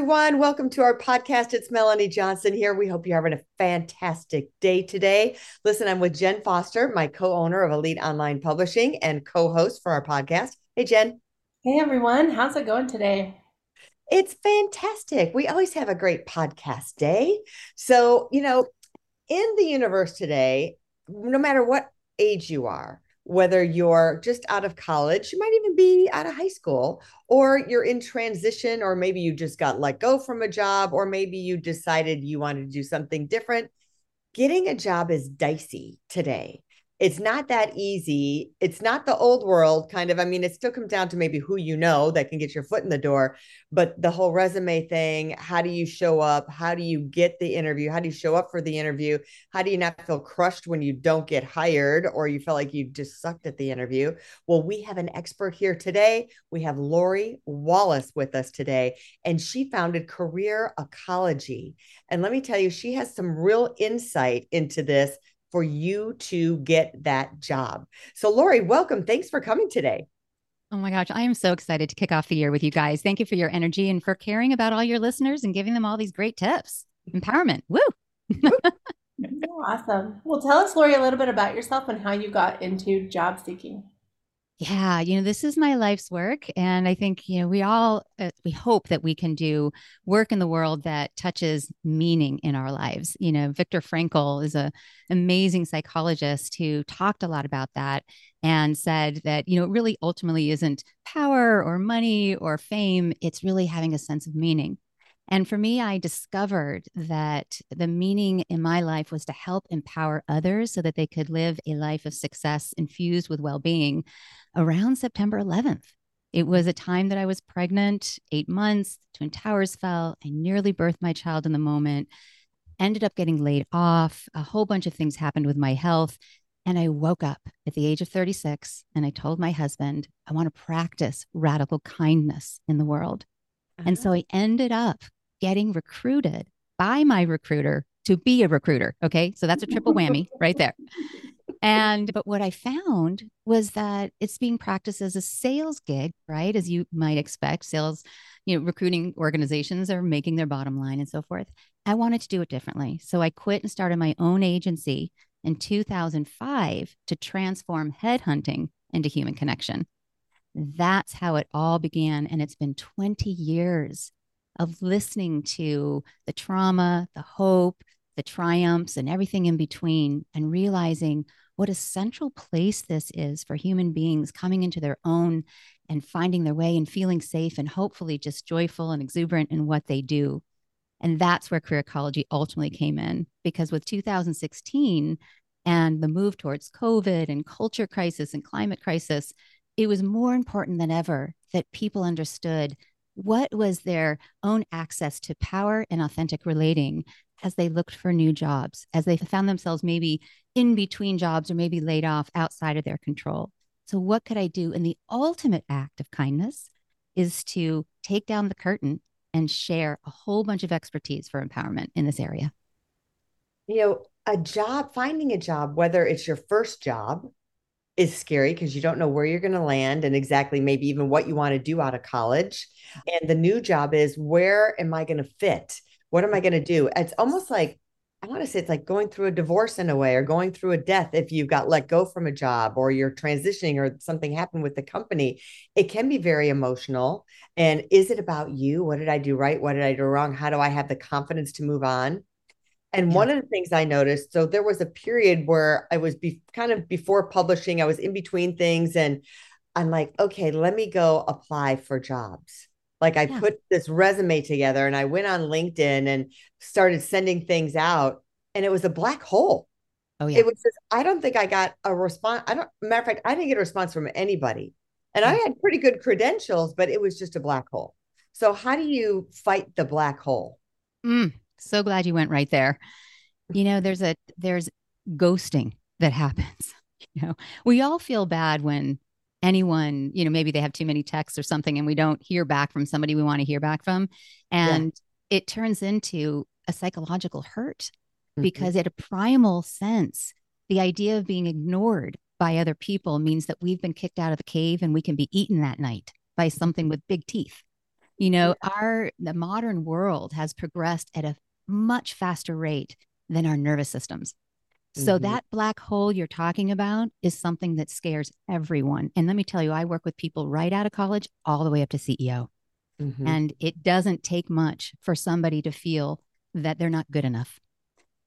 Everyone, welcome to our podcast. It's Melanie Johnson here. We hope you're having a fantastic day today. Listen, I'm with Jenn Foster, my co owner of Elite Online Publishing and co host for our podcast. Hey, Jenn. Hey everyone, how's it going today? It's fantastic. We always have a great podcast day. So, you know, in the universe today, no matter what age you are, whether you're just out of college, you might even be out of high school, or you're in transition, or maybe you just got let go from a job, or maybe you decided you wanted to do something different. Getting a job is dicey today it's not that easy. It's not the old world kind of. I mean, it still comes down to maybe who you know that can get your foot in the door, but the whole resume thing, how do you show up? How do you get the interview? How do you show up for the interview? How do you not feel crushed when you don't get hired or you feel like you just sucked at the interview? Well, we have an expert here today. We have Lori Wallace with us today, and she founded Career Ecology. And let me tell you, she has some real insight into this for you to get that job. So, Lori, welcome. Thanks for coming today. Oh my gosh, I am so excited to kick off the year with you guys. Thank you for your energy and for caring about all your listeners and giving them all these great tips. Empowerment. Woo. awesome. Well, tell us, Lori, a little bit about yourself and how you got into job seeking. Yeah, you know, this is my life's work. And I think, you know, we all, uh, we hope that we can do work in the world that touches meaning in our lives. You know, Viktor Frankl is an amazing psychologist who talked a lot about that and said that, you know, it really ultimately isn't power or money or fame, it's really having a sense of meaning. And for me, I discovered that the meaning in my life was to help empower others so that they could live a life of success infused with well being around September 11th. It was a time that I was pregnant, eight months, Twin Towers fell. I nearly birthed my child in the moment, ended up getting laid off. A whole bunch of things happened with my health. And I woke up at the age of 36 and I told my husband, I want to practice radical kindness in the world. Uh-huh. And so I ended up getting recruited by my recruiter to be a recruiter. Okay. So that's a triple whammy right there. And, but what I found was that it's being practiced as a sales gig, right? As you might expect, sales, you know, recruiting organizations are making their bottom line and so forth. I wanted to do it differently. So I quit and started my own agency in 2005 to transform headhunting into human connection. That's how it all began. And it's been 20 years of listening to the trauma, the hope, the triumphs, and everything in between, and realizing what a central place this is for human beings coming into their own and finding their way and feeling safe and hopefully just joyful and exuberant in what they do. And that's where career ecology ultimately came in because with 2016 and the move towards COVID and culture crisis and climate crisis, it was more important than ever that people understood what was their own access to power and authentic relating as they looked for new jobs, as they found themselves maybe in between jobs or maybe laid off outside of their control. So, what could I do? And the ultimate act of kindness is to take down the curtain and share a whole bunch of expertise for empowerment in this area. You know, a job, finding a job, whether it's your first job is scary because you don't know where you're going to land and exactly maybe even what you want to do out of college. And the new job is where am I going to fit? What am I going to do? It's almost like I want to say it's like going through a divorce in a way or going through a death if you've got let go from a job or you're transitioning or something happened with the company. It can be very emotional. And is it about you? What did I do right? What did I do wrong? How do I have the confidence to move on? And yeah. one of the things I noticed, so there was a period where I was be, kind of before publishing, I was in between things, and I'm like, okay, let me go apply for jobs. Like I yeah. put this resume together and I went on LinkedIn and started sending things out, and it was a black hole. Oh yeah. It was just, I don't think I got a response. I don't matter of fact, I didn't get a response from anybody. And I had pretty good credentials, but it was just a black hole. So how do you fight the black hole? Mm, so glad you went right there. You know, there's a there's ghosting that happens. You know, we all feel bad when anyone, you know, maybe they have too many texts or something and we don't hear back from somebody we want to hear back from. And yeah. it turns into a psychological hurt mm-hmm. because at a primal sense, the idea of being ignored by other people means that we've been kicked out of the cave and we can be eaten that night by something with big teeth. You know, yeah. our the modern world has progressed at a much faster rate than our nervous systems. So mm-hmm. that black hole you're talking about is something that scares everyone. And let me tell you, I work with people right out of college all the way up to CEO. Mm-hmm. And it doesn't take much for somebody to feel that they're not good enough.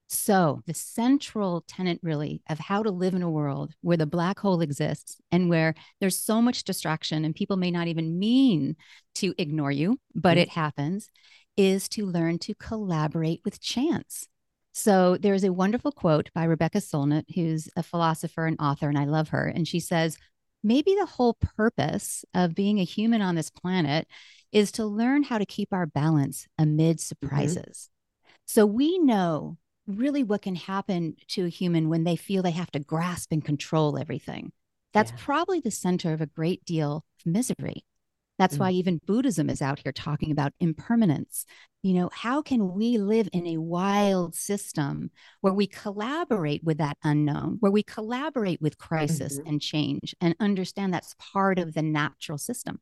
So, the central tenet really of how to live in a world where the black hole exists and where there's so much distraction and people may not even mean to ignore you, but mm-hmm. it happens, is to learn to collaborate with chance. So there's a wonderful quote by Rebecca Solnit, who's a philosopher and author, and I love her. And she says, maybe the whole purpose of being a human on this planet is to learn how to keep our balance amid mm-hmm. surprises. Mm-hmm. So we know really what can happen to a human when they feel they have to grasp and control everything. That's yeah. probably the center of a great deal of misery. That's mm. why even Buddhism is out here talking about impermanence. You know, how can we live in a wild system where we collaborate with that unknown, where we collaborate with crisis mm-hmm. and change and understand that's part of the natural system?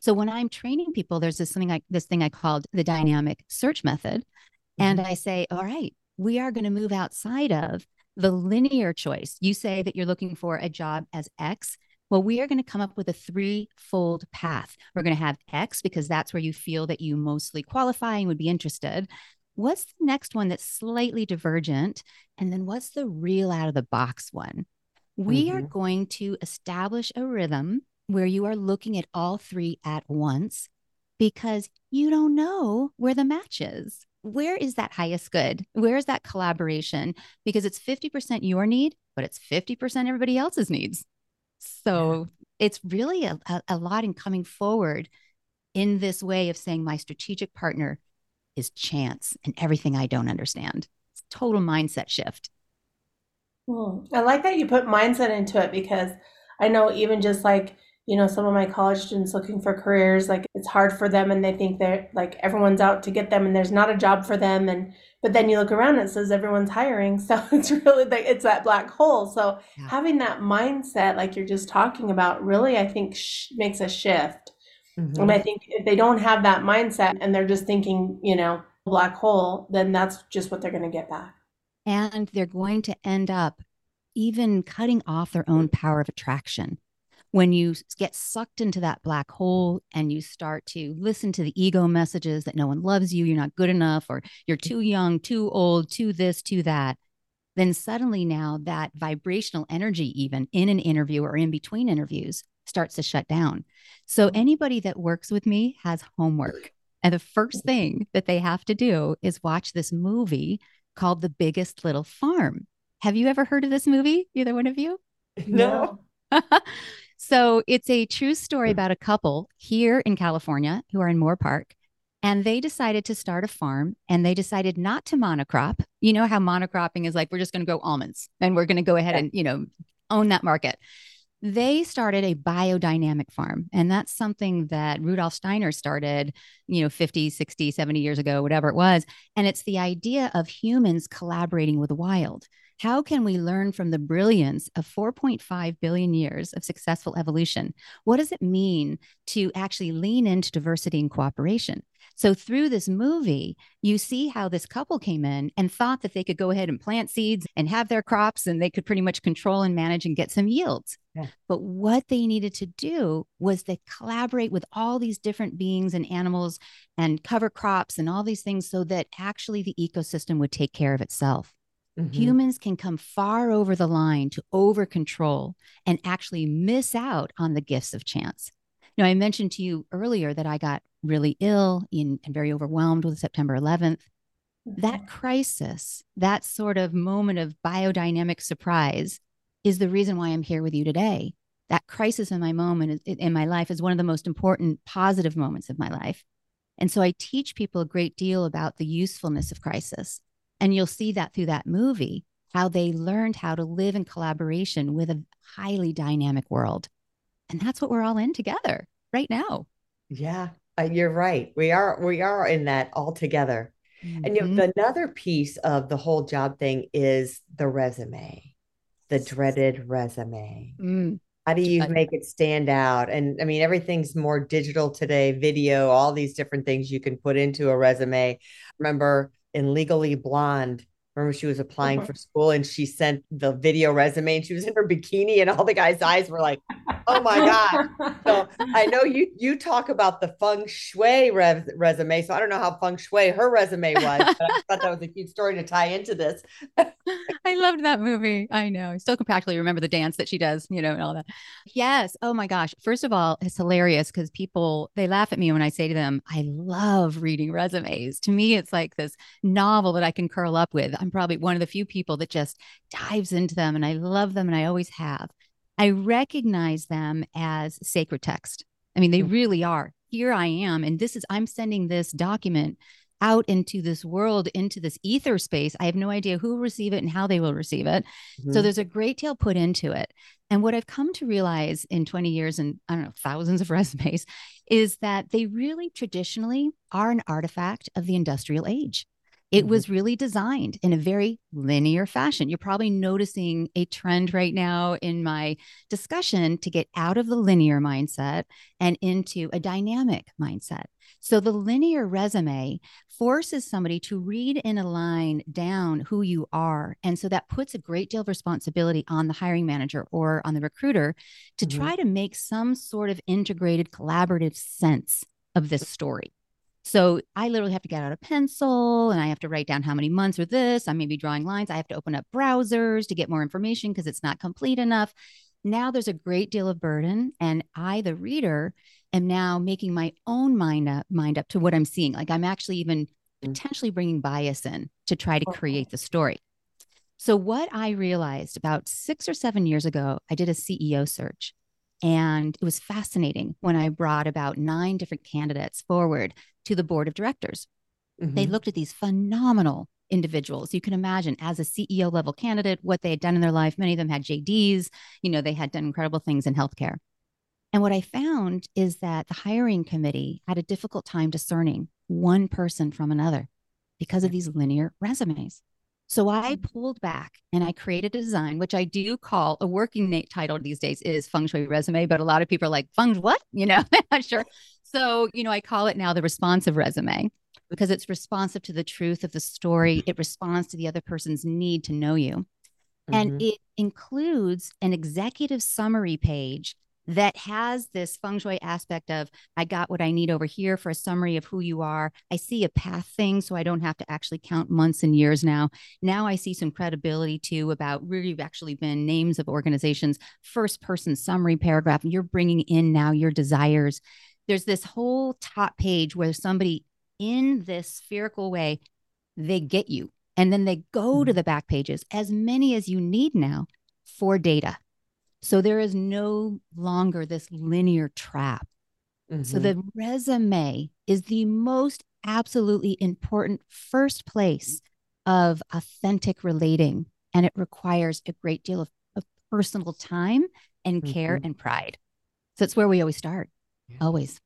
So when I'm training people, there's this thing like this thing I called the dynamic search method. Mm-hmm. And I say, all right, we are going to move outside of the linear choice. You say that you're looking for a job as X. Well, we are going to come up with a threefold path. We're going to have X because that's where you feel that you mostly qualify and would be interested. What's the next one that's slightly divergent? And then what's the real out of the box one? We mm-hmm. are going to establish a rhythm where you are looking at all three at once because you don't know where the match is. Where is that highest good? Where is that collaboration? Because it's 50% your need, but it's 50% everybody else's needs. So yeah. it's really a, a, a lot in coming forward in this way of saying my strategic partner is chance and everything I don't understand. It's total mindset shift. Hmm. I like that you put mindset into it because I know even just like you know some of my college students looking for careers like it's hard for them and they think they're like everyone's out to get them and there's not a job for them and but then you look around and it says everyone's hiring so it's really like it's that black hole so yeah. having that mindset like you're just talking about really i think sh- makes a shift mm-hmm. and i think if they don't have that mindset and they're just thinking you know black hole then that's just what they're going to get back and they're going to end up even cutting off their own power of attraction when you get sucked into that black hole and you start to listen to the ego messages that no one loves you, you're not good enough, or you're too young, too old, too this, too that, then suddenly now that vibrational energy, even in an interview or in between interviews, starts to shut down. So mm-hmm. anybody that works with me has homework. And the first thing that they have to do is watch this movie called The Biggest Little Farm. Have you ever heard of this movie? Either one of you? No. So it's a true story hmm. about a couple here in California who are in Moorpark. And they decided to start a farm and they decided not to monocrop. You know how monocropping is like, we're just going to go almonds and we're going to go ahead yeah. and, you know, own that market. They started a biodynamic farm. And that's something that Rudolf Steiner started, you know, 50, 60, 70 years ago, whatever it was. And it's the idea of humans collaborating with the wild. How can we learn from the brilliance of 4.5 billion years of successful evolution? What does it mean to actually lean into diversity and cooperation? So, through this movie, you see how this couple came in and thought that they could go ahead and plant seeds and have their crops and they could pretty much control and manage and get some yields. Yeah. But what they needed to do was to collaborate with all these different beings and animals and cover crops and all these things so that actually the ecosystem would take care of itself. Mm-hmm. Humans can come far over the line to over control and actually miss out on the gifts of chance. Now, I mentioned to you earlier that I got really ill in, and very overwhelmed with September 11th. Mm-hmm. That crisis, that sort of moment of biodynamic surprise, is the reason why I'm here with you today. That crisis in my moment in my life is one of the most important positive moments of my life. And so I teach people a great deal about the usefulness of crisis and you'll see that through that movie, how they learned how to live in collaboration with a highly dynamic world. And that's what we're all in together right now. Yeah, uh, you're right. We are we are in that all together. Mm-hmm. And you know, mm-hmm. another piece of the whole job thing is the resume, the dreaded resume. Mm. How do you make it stand out? And I mean, everything's more digital today, video, all these different things you can put into a resume. Remember in Legally Blonde, remember she was applying uh-huh. for school and she sent the video resume and she was in her bikini and all the guys' eyes were like, oh my God. So I know you you talk about the feng shui res- resume. So I don't know how feng shui her resume was, but I thought that was a cute story to tie into this. I loved that movie. I know. I still can practically remember the dance that she does, you know, and all that. Yes. Oh my gosh. First of all, it's hilarious because people they laugh at me when I say to them, I love reading resumes. To me, it's like this novel that I can curl up with. I'm probably one of the few people that just dives into them and I love them and I always have. I recognize them as sacred text. I mean, they mm. really are. Here I am, and this is, I'm sending this document out into this world, into this ether space. I have no idea who will receive it and how they will receive it. Mm-hmm. So there's a great deal put into it. And what I've come to realize in 20 years and I don't know, thousands of resumes is that they really traditionally are an artifact of the industrial age. It mm-hmm. was really designed in a very linear fashion. You're probably noticing a trend right now in my discussion to get out of the linear mindset and into a dynamic mindset. So the linear resume forces somebody to read in a line down who you are. And so that puts a great deal of responsibility on the hiring manager or on the recruiter to mm-hmm. try to make some sort of integrated collaborative sense of this story. So I literally have to get out a pencil and I have to write down how many months are this. I may be drawing lines. I have to open up browsers to get more information because it's not complete enough. Now there's a great deal of burden, and I, the reader, am now making my own mind up, mind up to what I'm seeing. Like I'm actually even mm. potentially bringing bias in to try to create the story. So, what I realized about six or seven years ago, I did a CEO search. And it was fascinating when I brought about nine different candidates forward to the board of directors. Mm-hmm. They looked at these phenomenal individuals. You can imagine as a CEO level candidate, what they had done in their life. Many of them had JDs, you know, they had done incredible things in healthcare. And what I found is that the hiring committee had a difficult time discerning one person from another because of these linear resumes. So I mm. pulled back and I created a design, which I do call a working title these days is feng shui resume, but a lot of people are like, feng what? You know, not sure. So, you know, I call it now the responsive resume because it's responsive to the truth of the story. It responds to the other person's need to know you. Mm-hmm. And it includes an executive summary page that has this feng shui aspect of I got what I need over here for a summary of who you are. I see a path thing, so I don't have to actually count months and years now. Now I see some credibility too about where you've actually been, names of organizations, first person summary paragraph. And you're bringing in now your desires there's this whole top page where somebody in this spherical way, they get you. And then they go mm-hmm. to the back pages, as many as you need now for data. So there is no longer this linear trap. Mm-hmm. So the resume is the most absolutely important first place of authentic relating. And it requires a great deal of, of personal time and care mm-hmm. and pride. So it's where we always start yeah. always.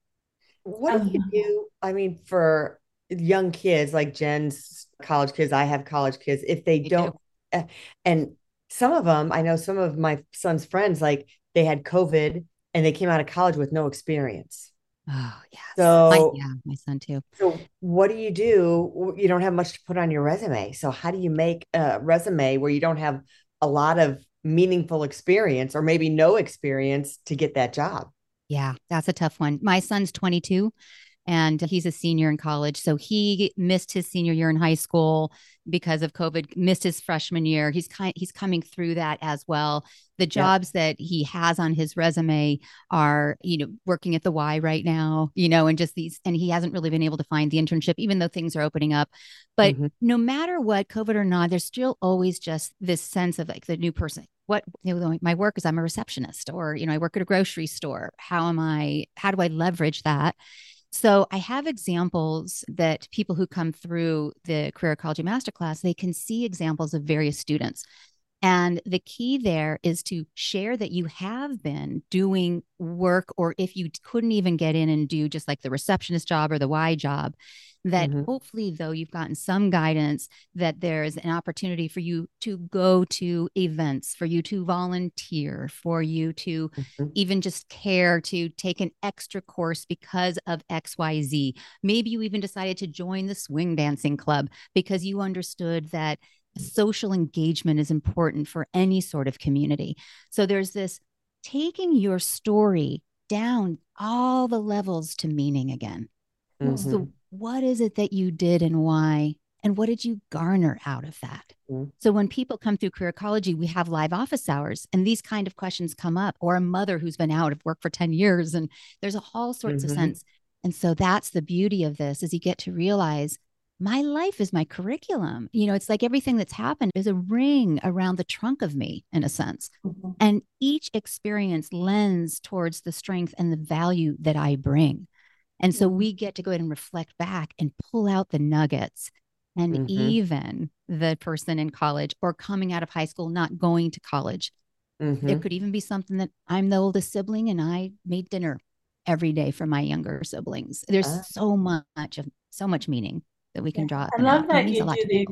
What do you um, do? I mean, for young kids like Jenn's college kids, I have college kids, if they don't, do. Eh, and some of them, I know some of my son's friends, like they had COVID and they came out of college with no experience. Oh, yeah. So, my, yeah, my son too. So, what do you do? You don't have much to put on your resume. So, how do you make a resume where you don't have a lot of meaningful experience or maybe no experience to get that job? Yeah, that's a tough one. My son's 22 and he's a senior in college. So he missed his senior year in high school because of COVID, missed his freshman year. He's kind he's coming through that as well. The jobs that he has on his resume are, you know, working at the Y right now, you know, and just these and he hasn't really been able to find the internship even though things are opening up. But mm-hmm. no matter what, COVID or not, there's still always just this sense of like the new person what you know, my work is I'm a receptionist or, you know, I work at a grocery store. How am I, how do I leverage that? So I have examples that people who come through the career ecology masterclass, they can see examples of various students. And the key there is to share that you have been doing work, or if you couldn't even get in and do just like the receptionist job or the Y job, that mm-hmm. hopefully though you've gotten some guidance that there's an opportunity for you to go to events for you to volunteer for you to mm-hmm. even just care to take an extra course because of xyz maybe you even decided to join the swing dancing club because you understood that social engagement is important for any sort of community so there's this taking your story down all the levels to meaning again mm-hmm. so what is it that you did and why? And what did you garner out of that? Mm-hmm. So when people come through Career Ecology, we have live office hours and these kind of questions come up, or a mother who's been out of work for 10 years and there's a all sorts mm-hmm. of sense. And so that's the beauty of this is you get to realize my life is my curriculum. You know, it's like everything that's happened is a ring around the trunk of me in a sense. Mm-hmm. And each experience lends towards the strength and the value that I bring. And so we get to go ahead and reflect back and pull out the nuggets. And mm-hmm. even the person in college or coming out of high school, not going to college. Mm-hmm. It could even be something that I'm the oldest sibling and I made dinner every day for my younger siblings. There's ah. so much of so much meaning that we can draw. I love that you do the,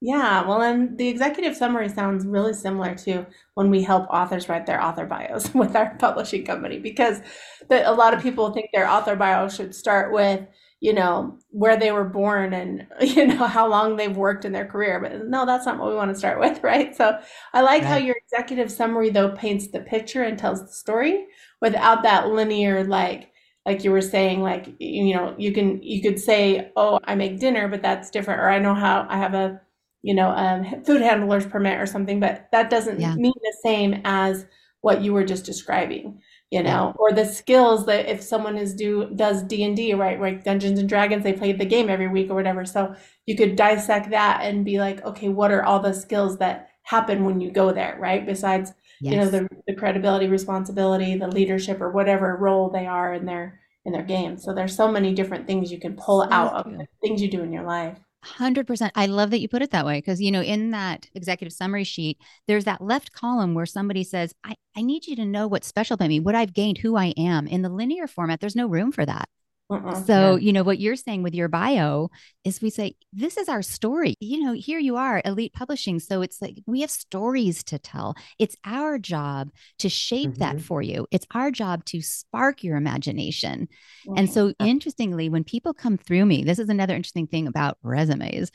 yeah, well, and the executive summary sounds really similar to when we help authors write their author bios with our publishing company because the, a lot of people think their author bio should start with, you know, where they were born and, you know, how long they've worked in their career. But no, that's not what we want to start with, right? So I like right. how your executive summary, though, paints the picture and tells the story without that linear, like, like you were saying like you know you can you could say oh i make dinner but that's different or i know how i have a you know, um, food handler's permit or something, but that doesn't yeah. mean the same as what you were just describing, you know, yeah. or the skills that if someone is do does D and D, right, like Dungeons and Dragons, they play the game every week or whatever. So you could dissect that and be like, okay, what are all the skills that happen when you go there, right? Besides, yes. you know, the, the credibility, responsibility, the leadership, or whatever role they are in their in their game. So there's so many different things you can pull out of things you do in your life. 100%. I love that you put it that way because, you know, in that executive summary sheet, there's that left column where somebody says, I, I need you to know what's special about me, what I've gained, who I am. In the linear format, there's no room for that. Uh-uh, so, yeah. you know, what you're saying with your bio is we say, this is our story. You know, here you are, elite publishing. So it's like we have stories to tell. It's our job to shape mm-hmm. that for you. It's our job to spark your imagination. And so, interestingly, when people come through me, this is another interesting thing about resumes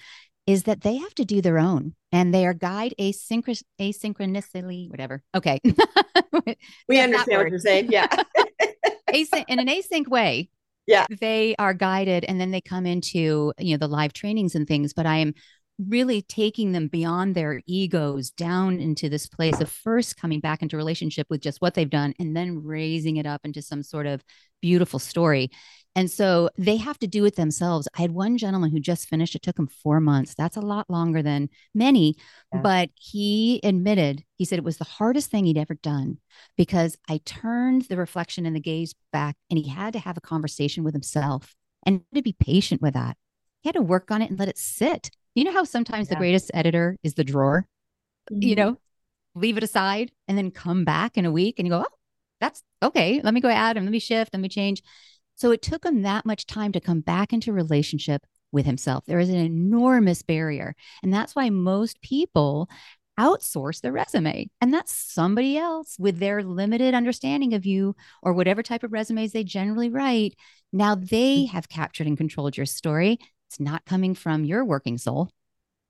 is that they have to do their own and they are guide asynchron- asynchronously, whatever. Okay. we understand what you're saying. Yeah. Async- in an async way yeah. They are guided and then they come into you know the live trainings and things but i am really taking them beyond their egos down into this place of first coming back into relationship with just what they've done and then raising it up into some sort of beautiful story and so they have to do it themselves. I had one gentleman who just finished, it took him four months. That's a lot longer than many, yeah. but he admitted, he said it was the hardest thing he'd ever done because I turned the reflection and the gaze back and he had to have a conversation with himself and to be patient with that. He had to work on it and let it sit. You know how sometimes yeah. the greatest editor is the drawer, mm-hmm. you know, leave it aside and then come back in a week and you go, oh, that's okay. Let me go add and let me shift, let me change. So it took him that much time to come back into relationship with himself. There is an enormous barrier. And that's why most people outsource their resume. And that's somebody else with their limited understanding of you or whatever type of resumes they generally write. Now they mm. have captured and controlled your story. It's not coming from your working soul.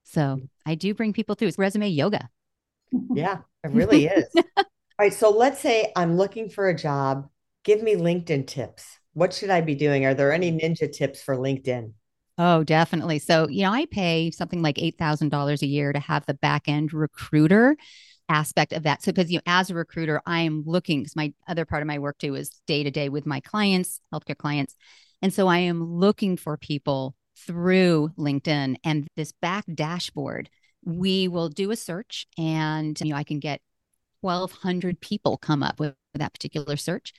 So. I do bring people through. It's resume yoga. Yeah, it really is. All right. So let's say I'm looking for a job. Give me LinkedIn tips. What should I be doing? Are there any mm. ninja tips for LinkedIn? Oh, definitely. So, you know, I pay something like $8,000 a year to have the back end recruiter aspect of that. So, because, you know, as a recruiter, I am looking, because my other part of my work too is day to day with my clients, healthcare clients. And so I am looking for people through LinkedIn and this back dashboard. We will do a search and, you know, I can get 1,200 people come up with that particular search.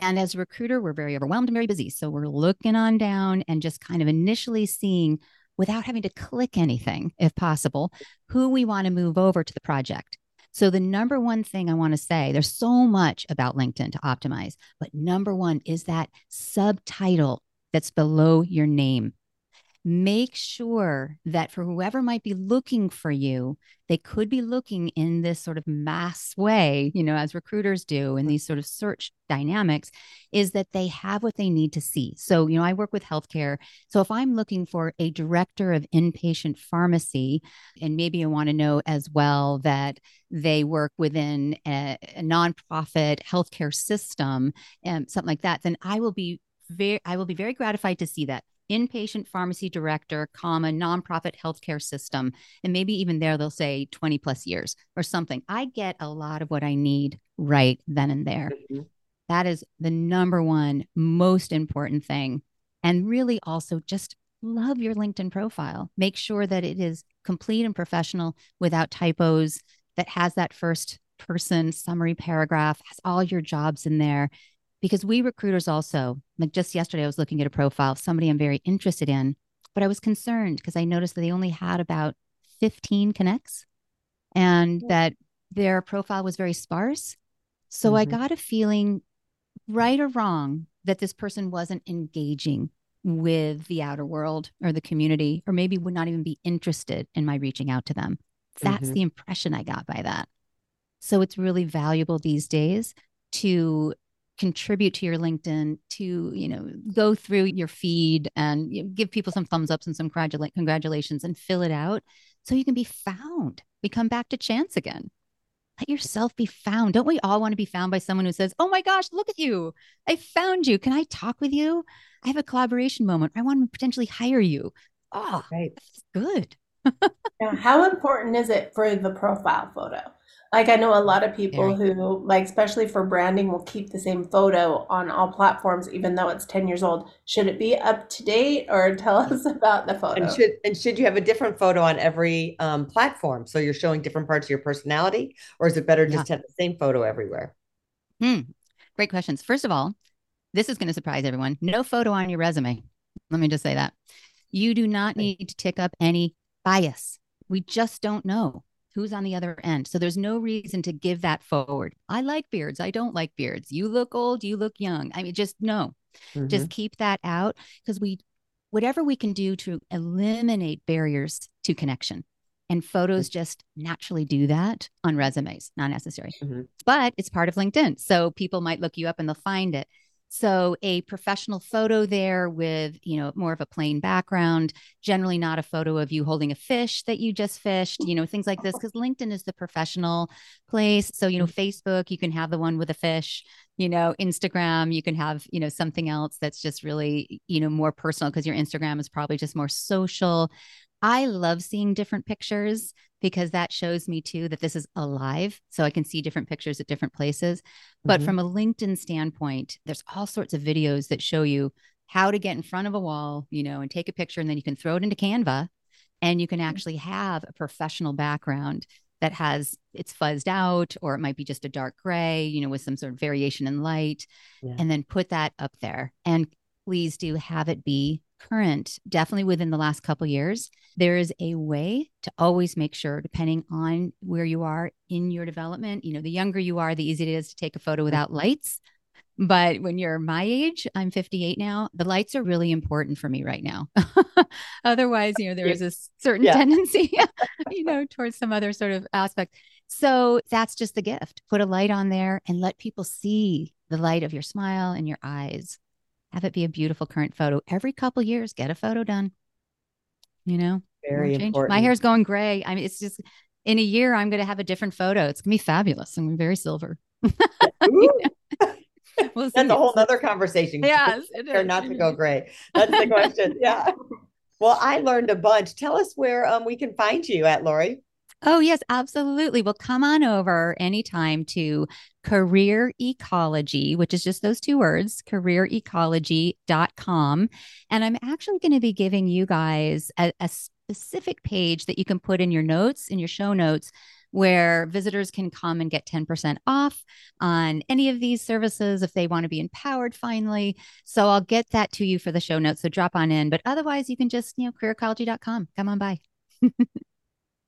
And as a recruiter, we're very overwhelmed and very busy. So we're looking on down and just kind of initially seeing without having to click anything, if possible, who we want to move over to the project. So, the number one thing I want to say there's so much about LinkedIn to optimize, but number one is that subtitle that's below your name. Make sure that for whoever might be looking for you, they could be looking in this sort of mass way, you know, as recruiters do in mm-hmm. these sort of search dynamics, is that they have what they need to see. So, you know, I work with healthcare. So if I'm looking for a director of inpatient pharmacy, and maybe I want to know as well that they work within a, a nonprofit healthcare system and something like that, then I will be very I will be very gratified to see that inpatient pharmacy director, comma, nonprofit healthcare system. And maybe even there they'll say 20 plus years or something. I get a lot of what I need right then and there. Mm-hmm. That is the number one most important thing. And really also just love your LinkedIn profile. Make sure that it is complete and professional without typos, that has that first person summary paragraph, has all your jobs in there because we recruiters also, like just yesterday, I was looking at a profile, somebody I'm very interested in, but I was concerned because I noticed that they only had about 15 connects and yeah. that their profile was very sparse. So mm-hmm. I got a feeling, right or wrong, that this person wasn't engaging with the outer world or the community, or maybe would not even be interested in my reaching out to them. That's mm-hmm. the impression I got by that. So it's really valuable these days to contribute to your LinkedIn, to you know go through your feed and you know, give people some thumbs ups and some congratula- congratulations and fill it out so you can be found. We come back to chance again. Let yourself be found. Don't we all want to be found by someone who says, "Oh my gosh, look at you! I found you. Can I talk with you? I have a collaboration moment. I want to potentially hire you." Oh, right. that's good. now, how important is it for the profile photo? Like I know a lot of people Very. who like especially for branding will keep the same photo on all platforms even though it's 10 years old. Should it be up to date or tell us about the photo? And should and should you have a different photo on every um, platform so you're showing different parts of your personality or is it better just to have the same photo everywhere? Hmm. Great questions. First of all, this is going to surprise everyone. No photo on your resume. Let me just say that. You do not need to tick up any bias. We just don't know who's on the other end. So there's no reason to give that forward. I like beards. I don't like beards. You look old. You look young. I mean, just no, mm-hmm. just keep that out because we, whatever we can do to eliminate barriers to connection. And photos just naturally do that on resumes, not necessary. Mm-hmm. But it's part of LinkedIn. So people might look you up and they'll find it. So a professional photo there with, you know, more of a plain background, generally not a photo of you holding a fish that you just fished, you know, things like this because LinkedIn is the professional place. So, you know, mm. Facebook, you can have the one with a fish, you know, Instagram, you can have, you know, something else that's just really, you know, more personal because your Instagram is probably just more social. I love seeing different pictures because that shows me too that this is alive. So I can see different pictures at different places. But mm-hmm. from a LinkedIn standpoint, there's all sorts of videos that show you how to get in front of a wall, you know, and take a picture and then you can throw it into Canva and you can mm-hmm. actually have a professional background that has it's fuzzed out or it might be just a dark gray, you know, with some sort of variation in light yeah. and then put that up there. And please do have it be current, definitely within the last couple years, there is a way to always make sure, depending on where you are in your development, you know, the younger you are, the easier it is to take a photo without lights. But when you're my age, I'm 58 now, the lights are really important for me right now. Otherwise, you know, there is a certain yeah. tendency, you know, towards some other sort of aspect. So that's just the gift. Put a light on there and let people see the light of your smile and your eyes have it be a beautiful current photo. Every couple years, get a photo done. You know, very important. My hair's going gray. I mean, it's just in a year, I'm going to have a different photo. It's going to be fabulous. I'm very silver. we'll That's a whole other conversation. Yes, or not to go gray. That's the question. yeah. Well, I learned a bunch. Tell us where um, we can find you at Lori. Oh, yes, absolutely. Well, come on over anytime to Career Ecology, which is just those two words, careerecology.com. And I'm actually going to be giving you guys a, a specific page that you can put in your notes, in your show notes, where visitors can come and get 10% off on any of these services if they want to be empowered finally. So I'll get that to you for the show notes. So drop on in. But otherwise, you can just, you know, careerecology.com. Come on by.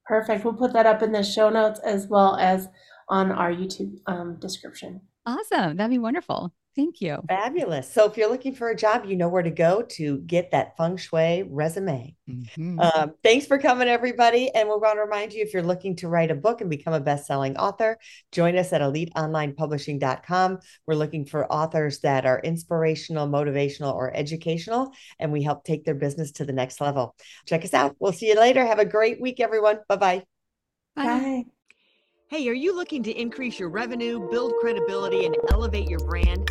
Perfect. We'll put that up in the show notes as well as on our YouTube um, description. Awesome. That'd be wonderful. Thank you. Fabulous. So if you're looking for a job, you know where to go to get that feng shui resume. Mm-hmm. Um, thanks for coming, everybody. And we're going to remind you if you're looking to write a book and become a best selling author, join us at eliteonlinepublishing.com. We're looking for authors that are inspirational, motivational, or educational, and we help take their business to the next level. Check us out. We'll see you later. Have a great week, everyone. Bye-bye. Bye. Bye. Hey, are you looking to increase your revenue, build credibility, and elevate your brand?